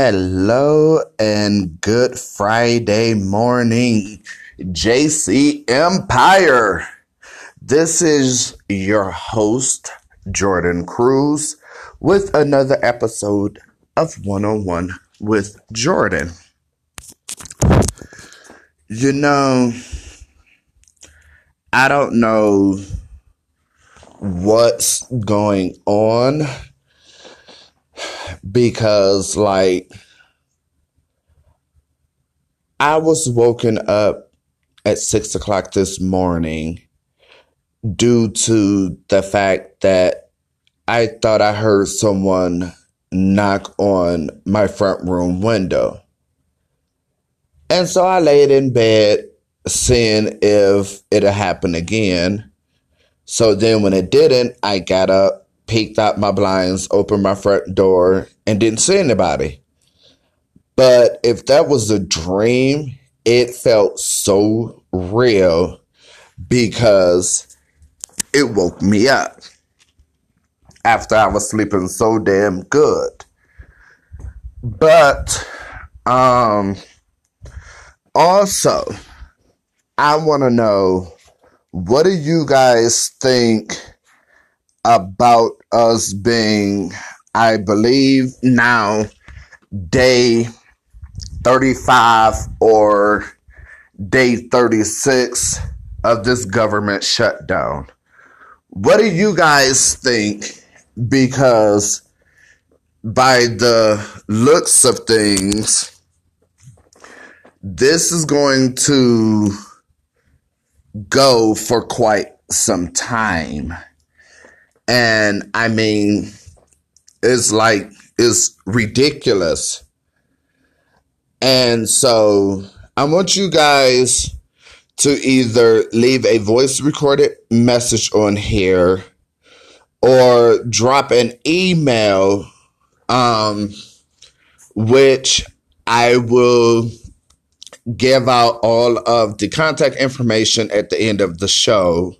Hello and good Friday morning, JC Empire. This is your host, Jordan Cruz, with another episode of One on One with Jordan. You know, I don't know what's going on because like I was woken up at six o'clock this morning due to the fact that I thought I heard someone knock on my front room window. And so I laid in bed seeing if it'll happen again. So then when it didn't, I got up peeked out my blinds, opened my front door, and didn't see anybody. But if that was a dream, it felt so real because it woke me up after I was sleeping so damn good. But um also I want to know what do you guys think about us being, I believe now, day 35 or day 36 of this government shutdown. What do you guys think? Because by the looks of things, this is going to go for quite some time. And I mean, it's like, it's ridiculous. And so I want you guys to either leave a voice recorded message on here or drop an email, um, which I will give out all of the contact information at the end of the show.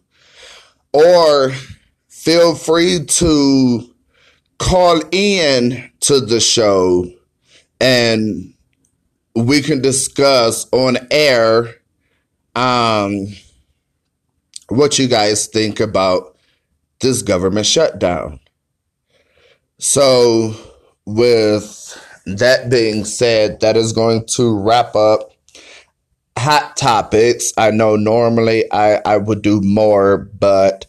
Or feel free to call in to the show and we can discuss on air um, what you guys think about this government shutdown. So, with that being said, that is going to wrap up hot topics. I know normally I, I would do more, but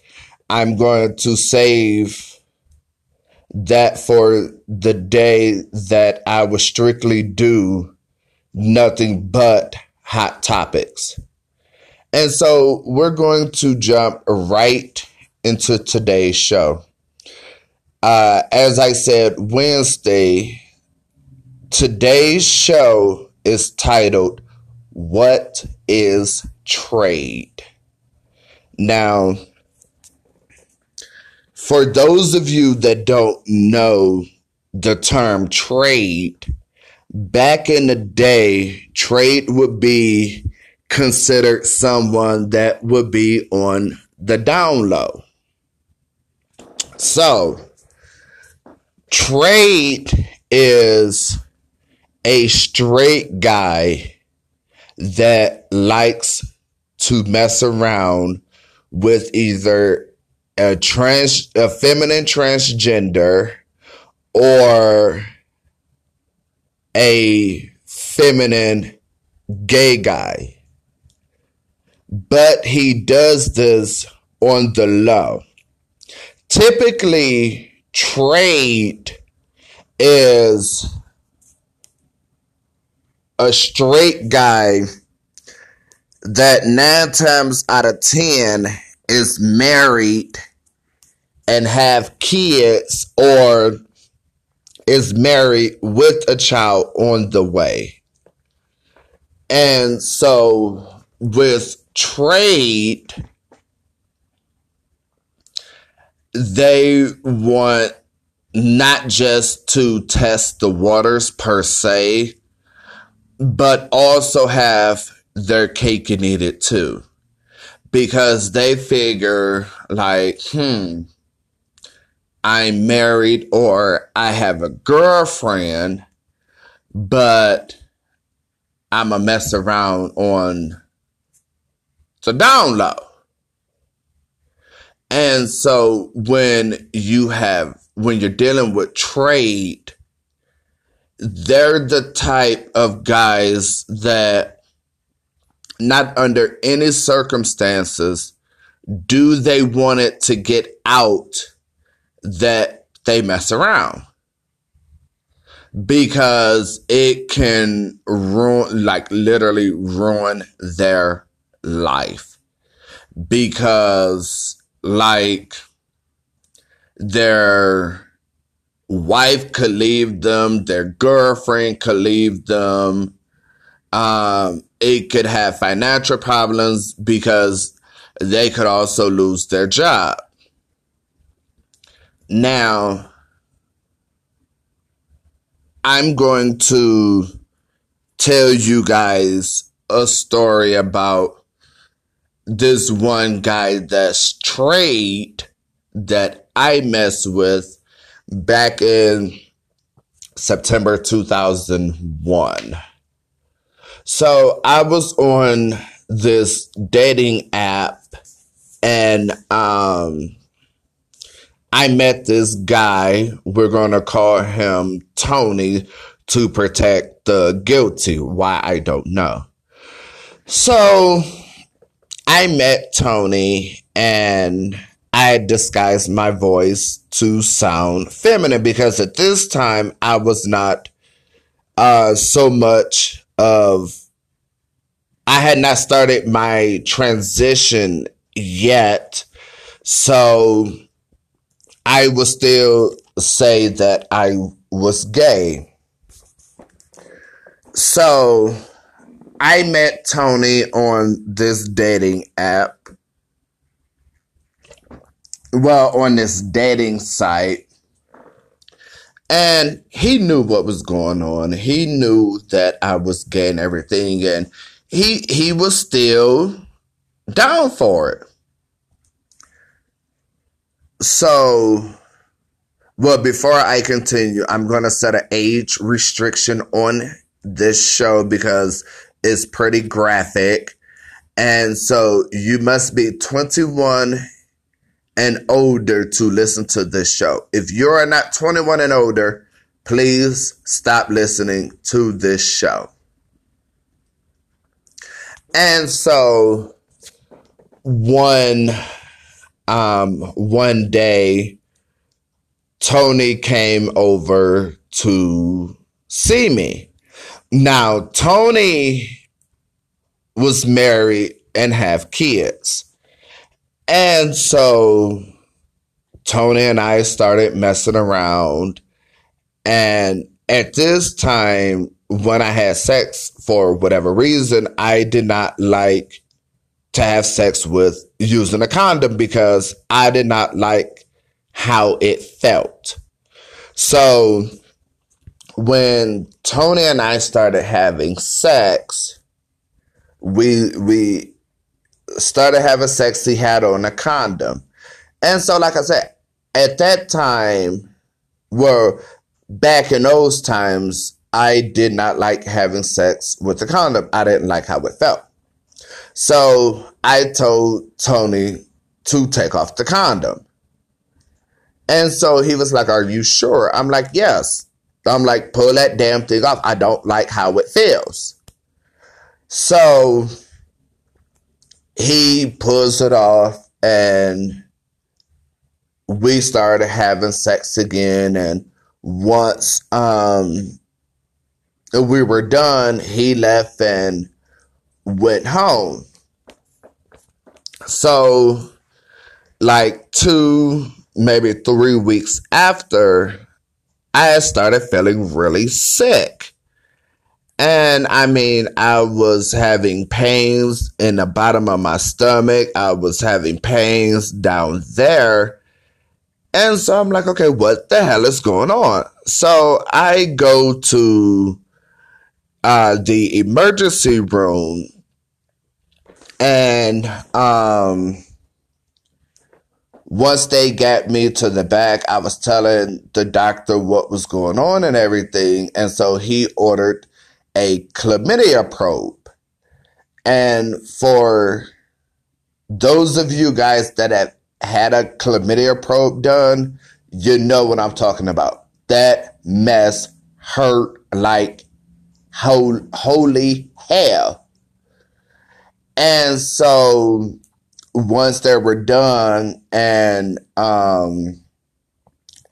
I'm going to save that for the day that I will strictly do nothing but hot topics. And so we're going to jump right into today's show. Uh, as I said Wednesday, today's show is titled, What is Trade? Now, for those of you that don't know the term trade, back in the day, trade would be considered someone that would be on the down low. So, trade is a straight guy that likes to mess around with either a trans a feminine transgender or a feminine gay guy. But he does this on the low. Typically, trade is a straight guy that nine times out of ten is married and have kids or is married with a child on the way. And so with trade, they want not just to test the waters per se, but also have their cake and eat it too. Because they figure like, hmm, I'm married or I have a girlfriend. but I'm a mess around on the down low. And so when you have, when you're dealing with trade, they're the type of guys that not under any circumstances do they want it to get out that they mess around because it can ruin like literally ruin their life because like their wife could leave them, their girlfriend could leave them. Um, it could have financial problems because they could also lose their job. Now, I'm going to tell you guys a story about this one guy that's straight that I mess with back in September 2001. So I was on this dating app and um I met this guy. We're going to call him Tony to protect the guilty. Why I don't know. So I met Tony and I disguised my voice to sound feminine because at this time I was not uh, so much of, I had not started my transition yet. So I would still say that I was gay. So I met Tony on this dating app well, on this dating site. And he knew what was going on. He knew that I was gay and everything. And he, he was still down for it. So, well, before I continue, I'm going to set an age restriction on this show because it's pretty graphic. And so you must be 21 and older to listen to this show. If you are not 21 and older, please stop listening to this show. And so one um one day Tony came over to see me. Now Tony was married and have kids. And so Tony and I started messing around. And at this time, when I had sex for whatever reason, I did not like to have sex with using a condom because I did not like how it felt. So when Tony and I started having sex, we we started having sex, he had on a condom. And so, like I said, at that time, well, back in those times, I did not like having sex with a condom. I didn't like how it felt. So I told Tony to take off the condom. And so he was like, Are you sure? I'm like, Yes. I'm like, Pull that damn thing off. I don't like how it feels. So he pulls it off and we started having sex again and once um we were done he left and went home so like two maybe three weeks after i started feeling really sick and I mean, I was having pains in the bottom of my stomach. I was having pains down there. And so I'm like, okay, what the hell is going on? So I go to uh, the emergency room and um, once they got me to the back, I was telling the doctor what was going on and everything. And so he ordered a chlamydia probe. And for those of you guys that have had a chlamydia probe done, you know what I'm talking about. That mess hurt like holy hell. And so once they were done and um,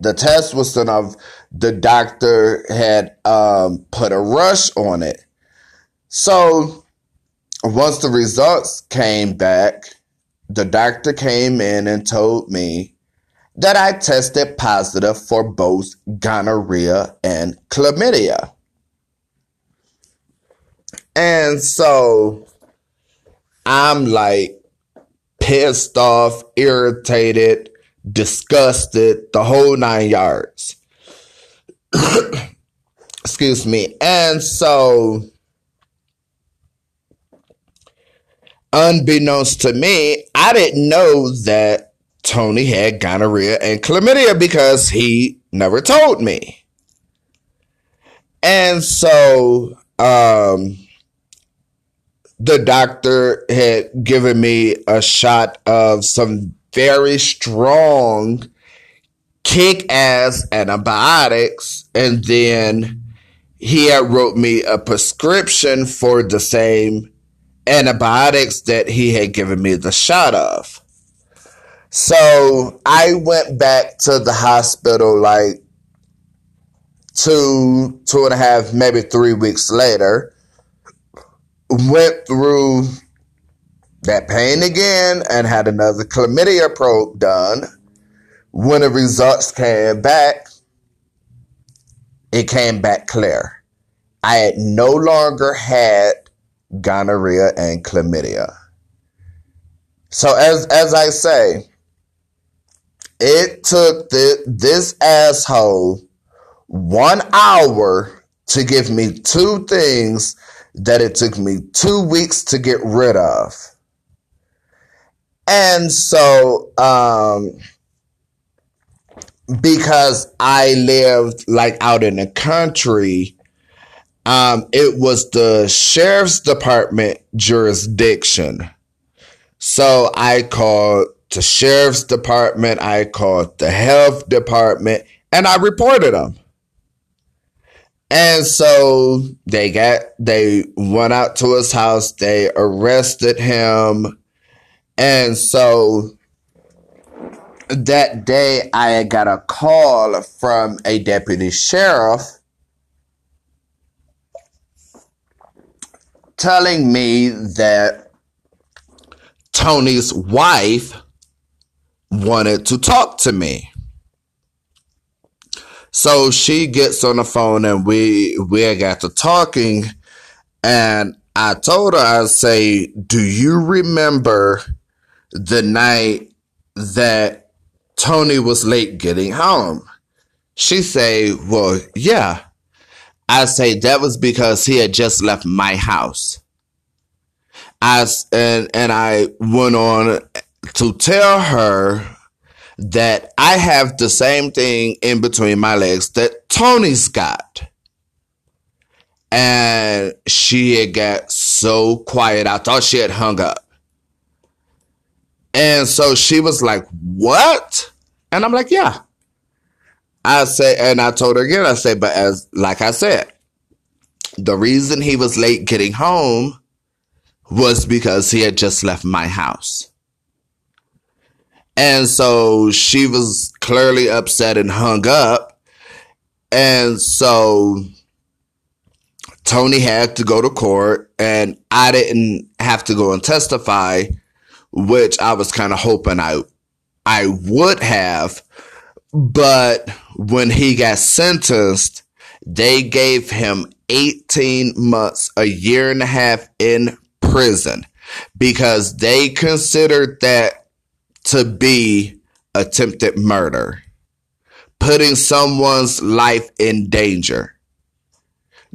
the test was done off, the doctor had um, put a rush on it. So once the results came back, the doctor came in and told me that I tested positive for both gonorrhea and chlamydia. And so I'm like pissed off, irritated, disgusted, the whole nine yards. Excuse me. And so, unbeknownst to me, I didn't know that Tony had gonorrhea and chlamydia because he never told me. And so, um, the doctor had given me a shot of some very strong kick ass antibiotics and then he had wrote me a prescription for the same antibiotics that he had given me the shot of. So I went back to the hospital like two, two and a half, maybe three weeks later went through that pain again and had another chlamydia probe done. When the results came back, it came back clear. I had no longer had gonorrhea and chlamydia. So as as I say, it took the, this asshole one hour to give me two things that it took me two weeks to get rid of. And so, um, because I lived like out in the country, um, it was the sheriff's department jurisdiction. So I called the sheriff's department, I called the health department, and I reported them. And so they got, they went out to his house, they arrested him. And so that day I got a call from a deputy sheriff telling me that Tony's wife wanted to talk to me. So she gets on the phone and we we got to talking and I told her I say, "Do you remember the night that Tony was late getting home?" She say, "Well, yeah." I say that was because he had just left my house. I and and I went on to tell her that I have the same thing in between my legs that Tony's got. And she had got so quiet. I thought she had hung up. And so she was like, What? And I'm like, Yeah. I say, and I told her again, I say, but as, like I said, the reason he was late getting home was because he had just left my house. And so she was clearly upset and hung up. And so Tony had to go to court and I didn't have to go and testify, which I was kind of hoping I I would have. But when he got sentenced, they gave him 18 months, a year and a half in prison because they considered that to be attempted murder, putting someone's life in danger.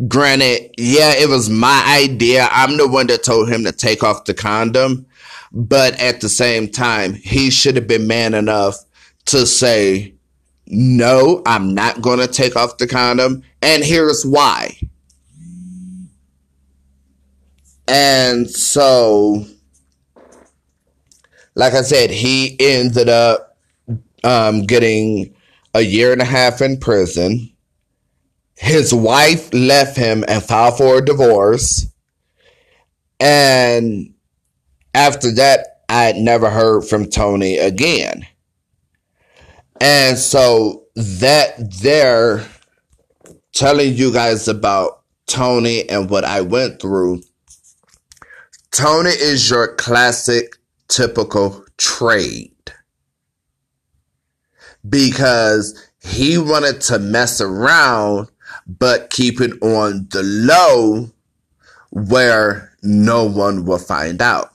Granted, yeah, it was my idea. I'm the one that told him to take off the condom, But at the same time, he should have been man enough to say, no, I'm not going to take off the condom. And here's why. And so, like I said, he ended up um, getting a year and a half in prison. His wife left him and filed for a divorce. And after that, I had never heard from Tony again. And so that there telling you guys about Tony and what I went through. Tony is your classic typical trade because he wanted to mess around but keep it on the low where no one will find out.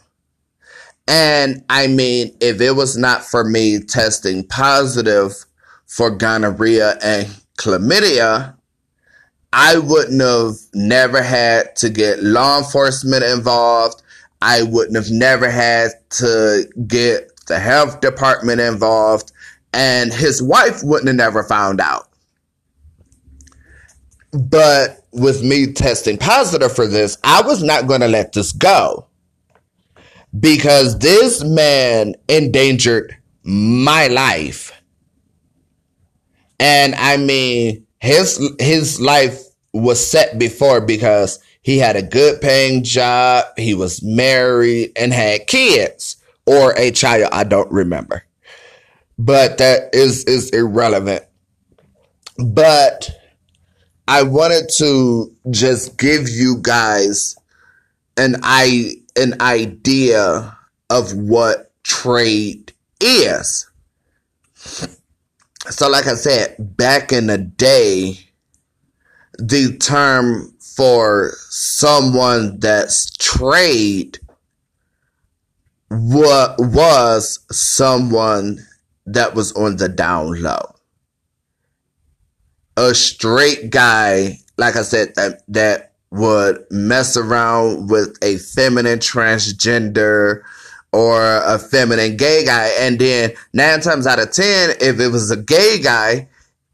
And I mean, if it was not for me testing positive for gonorrhea and chlamydia, I wouldn't have never had to get law enforcement involved. I wouldn't have never had to get the health department involved and his wife wouldn't have never found out. But with me testing positive for this, I was not going to let this go because this man endangered my life. And I mean, his his life was set before because he had a good paying job, he was married and had kids or a child, I don't remember. But that is is irrelevant. But I wanted to just give you guys an I an idea of what trade is. So like I said, back in the day, the term for someone that's trade what was someone that was on the down low. A straight guy, like I said, that that would mess around with a feminine transgender or a feminine gay guy. And then nine times out of 10, if it was a gay guy,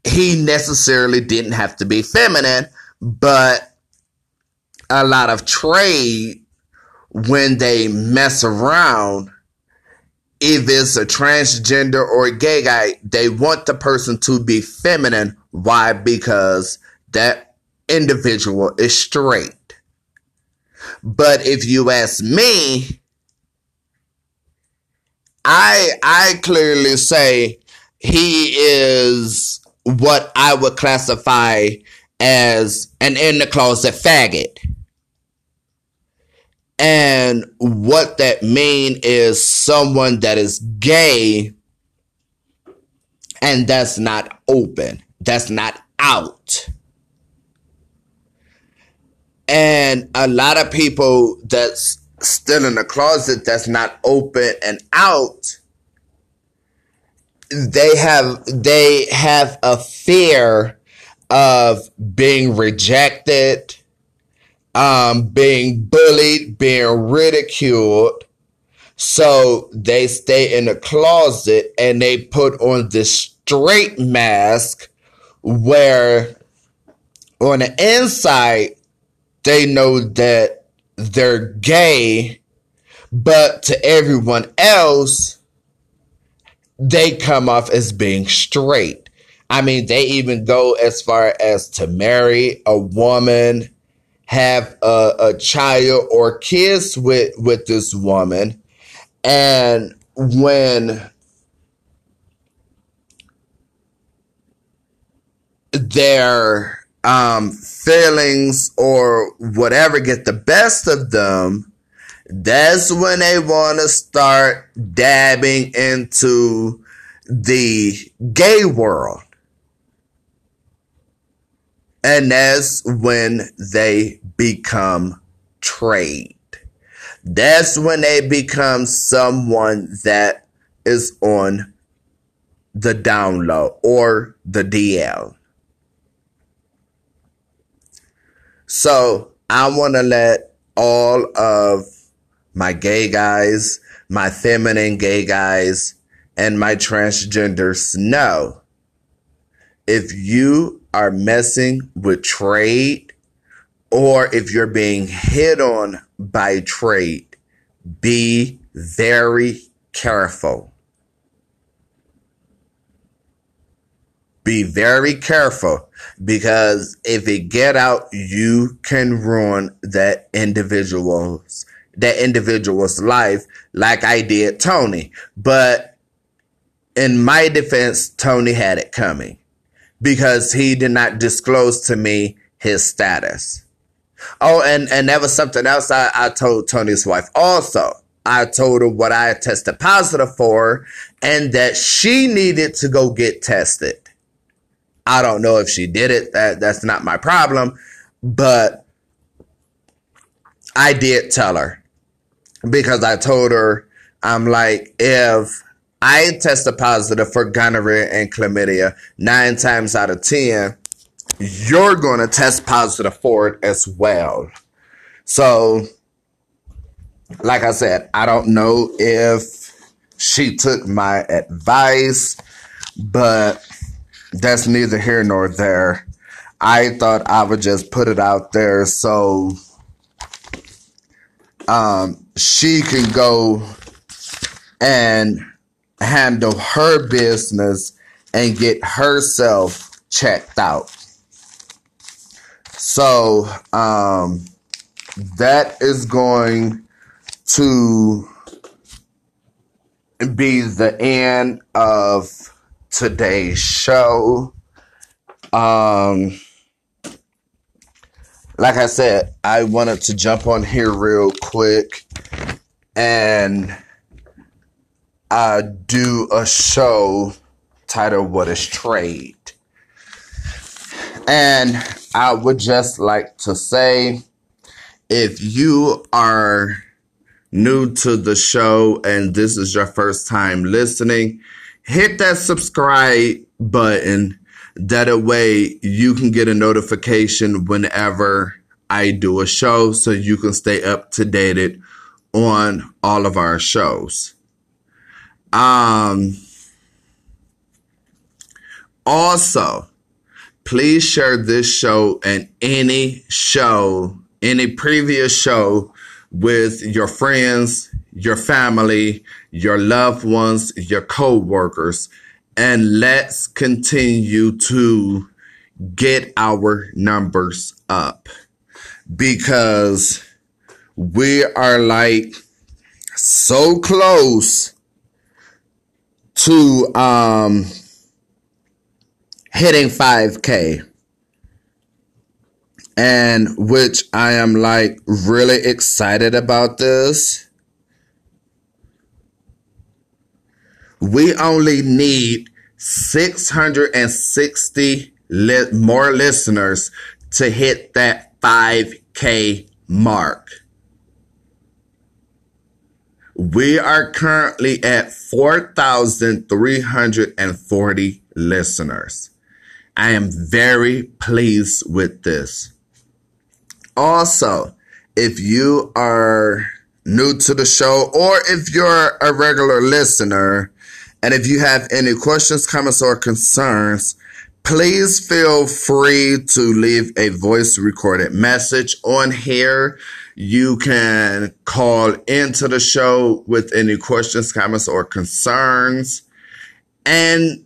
he necessarily didn't have to be feminine, but a lot of trade when they mess around, if it's a transgender or a gay guy, they want the person to be feminine. Why? Because that individual is straight. But if you ask me, I I clearly say he is what I would classify as an in the closet faggot. And what that mean is someone that is gay and that's not open. That's not out. And a lot of people that's still in the closet that's not open and out they have they have a fear of being rejected um being bullied being ridiculed so they stay in the closet and they put on this straight mask where on the inside they know that they're gay, but to everyone else, they come off as being straight. I mean, they even go as far as to marry a woman, have a, a child or kiss with, with this woman. And when their um, feelings or whatever get the best of them, that's when they want to start dabbing into the gay world. And that's when they become trade. That's when they become someone that is on the download or the DL. So I want to let all of my gay guys, my feminine gay guys, and my transgenders know if you are messing with trade or if you're being hit on by trade, be very careful. Be very careful because if it get out, you can ruin that individual's that individual's life like I did Tony. But in my defense, Tony had it coming because he did not disclose to me his status. Oh, and, and that was something else I, I told Tony's wife also. I told her what I tested positive for and that she needed to go get tested. I don't know if she did it. That, that's not my problem. But I did tell her because I told her, I'm like, if I tested positive for gonorrhea and chlamydia nine times out of 10, you're going to test positive for it as well. So, like I said, I don't know if she took my advice, but that's neither here nor there. I thought I would just put it out there so um, she can go and handle her business and get herself checked out. So um, that is going to be the end of today's show. Um, like I said, I wanted to jump on here real quick and uh, do a show titled What is Trade? And I would just like to say if you are new to the show and this is your first time listening, hit that subscribe button. That way you can get a notification whenever I do a show so you can stay up to date on all of our shows. Um, also, please share this show and any show, any previous show with your friends, your family, your loved ones, your co-workers, and let's continue to get our numbers up. Because we are like so close to um hitting 5k and which I am like really excited about this. We only need 660 li- more listeners to hit that 5k mark. We are currently at 4,340 listeners. I am very pleased with this. Also, if you are new to the show or if you're a regular listener and if you have any questions, comments, or concerns, please feel free to leave a voice recorded message on here. You can call into the show with any questions, comments, or concerns. And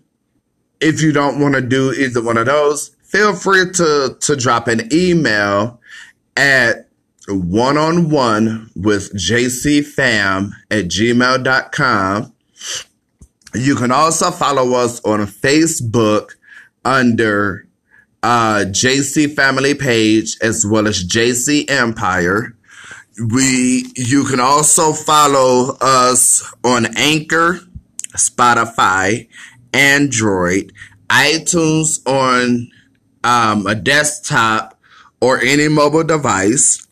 if you don't want to do either one of those, feel free to, to drop an email at one on one with jcfam at gmail.com. You can also follow us on Facebook under uh, JC Family Page as well as JC Empire. We you can also follow us on Anchor, Spotify, Android, iTunes on um, a desktop or any mobile device,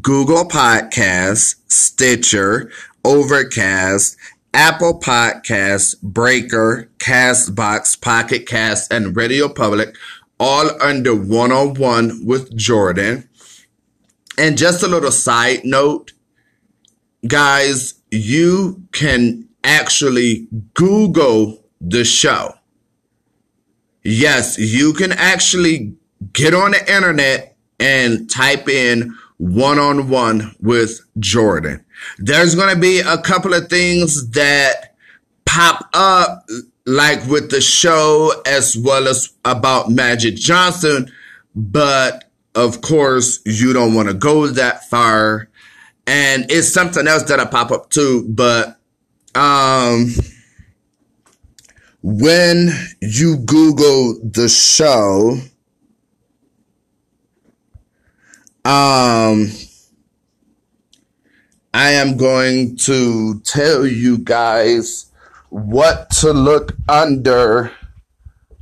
Google Podcasts, Stitcher, Overcast, Apple Podcasts, Breaker, Castbox, Pocket Cast, and Radio Public, all under one on one with Jordan. And just a little side note guys, you can actually Google the show. Yes, you can actually get on the internet and type in one on one with Jordan. There's going to be a couple of things that pop up, like with the show, as well as about Magic Johnson. But of course, you don't want to go that far. And it's something else that'll pop up too. But, um, when you Google the show, um, I am going to tell you guys what to look under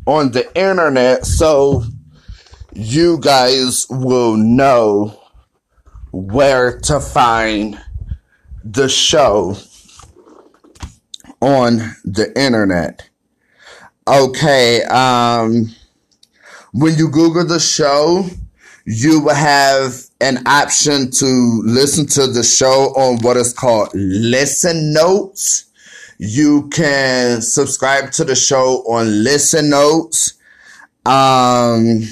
on the internet so you guys will know where to find the show on the internet. Okay, um, when you Google the show, you will have an option to listen to the show on what is called Listen Notes. You can subscribe to the show on Listen Notes. Um,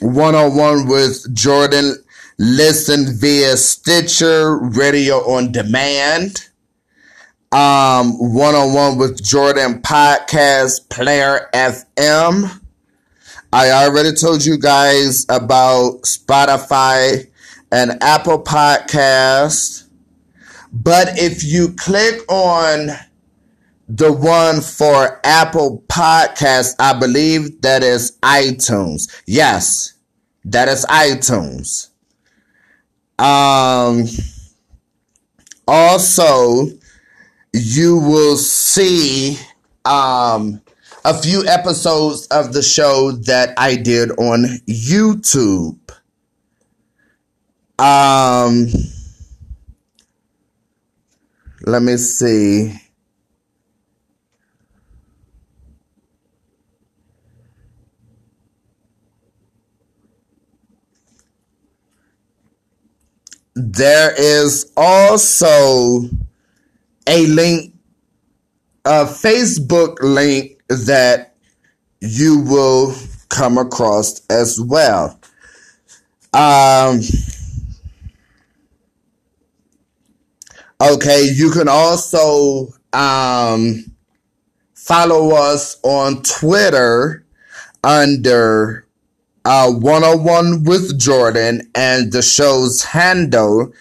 one on one with Jordan. Listen via Stitcher, Radio on Demand um, one-on-one with Jordan podcast player FM. I already told you guys about Spotify and Apple Podcast. But if you click on the one for Apple Podcast, I believe that is iTunes. Yes, that is iTunes. Um, also, you will see um, a few episodes of the show that I did on YouTube. Um, let me see. There is also a link, a Facebook link that you will come across as well. Um, okay, you can also um, follow us on Twitter under uh, 101 with Jordan, and the show's handle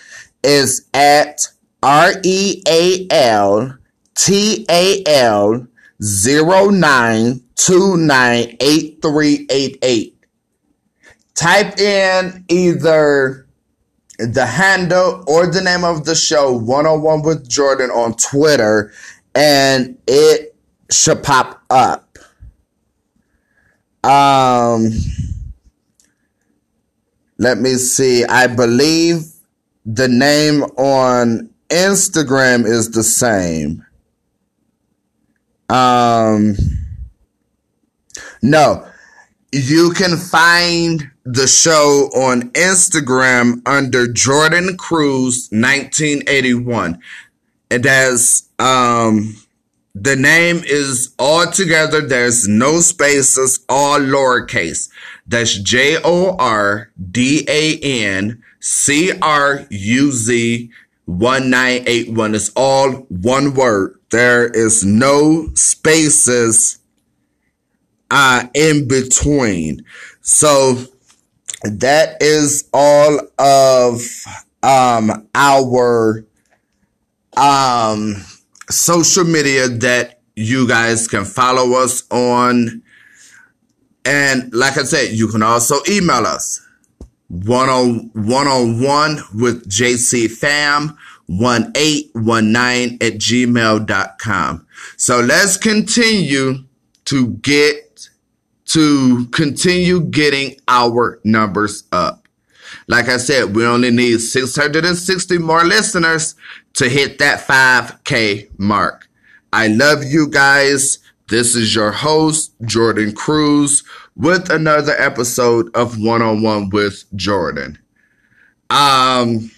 is at R E A L T A L zero nine two nine eight three eight eight. Type in either the handle or the name of the show 101 with Jordan on Twitter and it should pop up. Um let me see. I believe the name on Instagram is the same. Um, no, you can find the show on Instagram under Jordan Cruz 1981. It has, um, the name is all together. There's no spaces, all lowercase. That's J O R D A N C R U Z 1981 It's all one word. There is no spaces uh, in between. So that is all of um, our um, social media that you guys can follow us on. And like I said, you can also email us one on one on one with JC Fam 1819 at gmail.com. So let's continue to get to continue getting our numbers up. Like I said, we only need 660 more listeners to hit that 5K mark. I love you guys. This is your host, Jordan Cruz with another episode of One on One with Jordan. Um,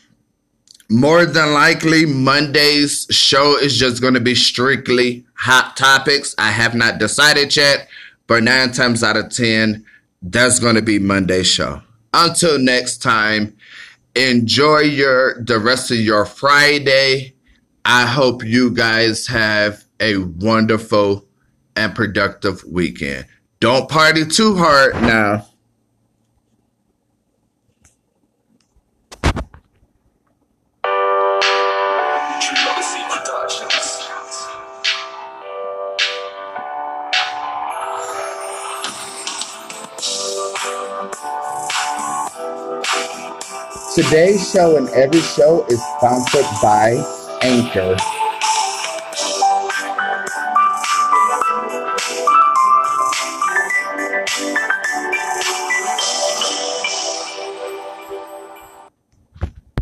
more than likely, Monday's show is just going to be strictly hot topics. I have not decided yet, but nine times out of 10, that's going to be Monday's show. Until next time, enjoy your the rest of your Friday. I hope you guys have a wonderful and productive weekend. Don't party too hard now. Today's show and every show is sponsored by Anchor.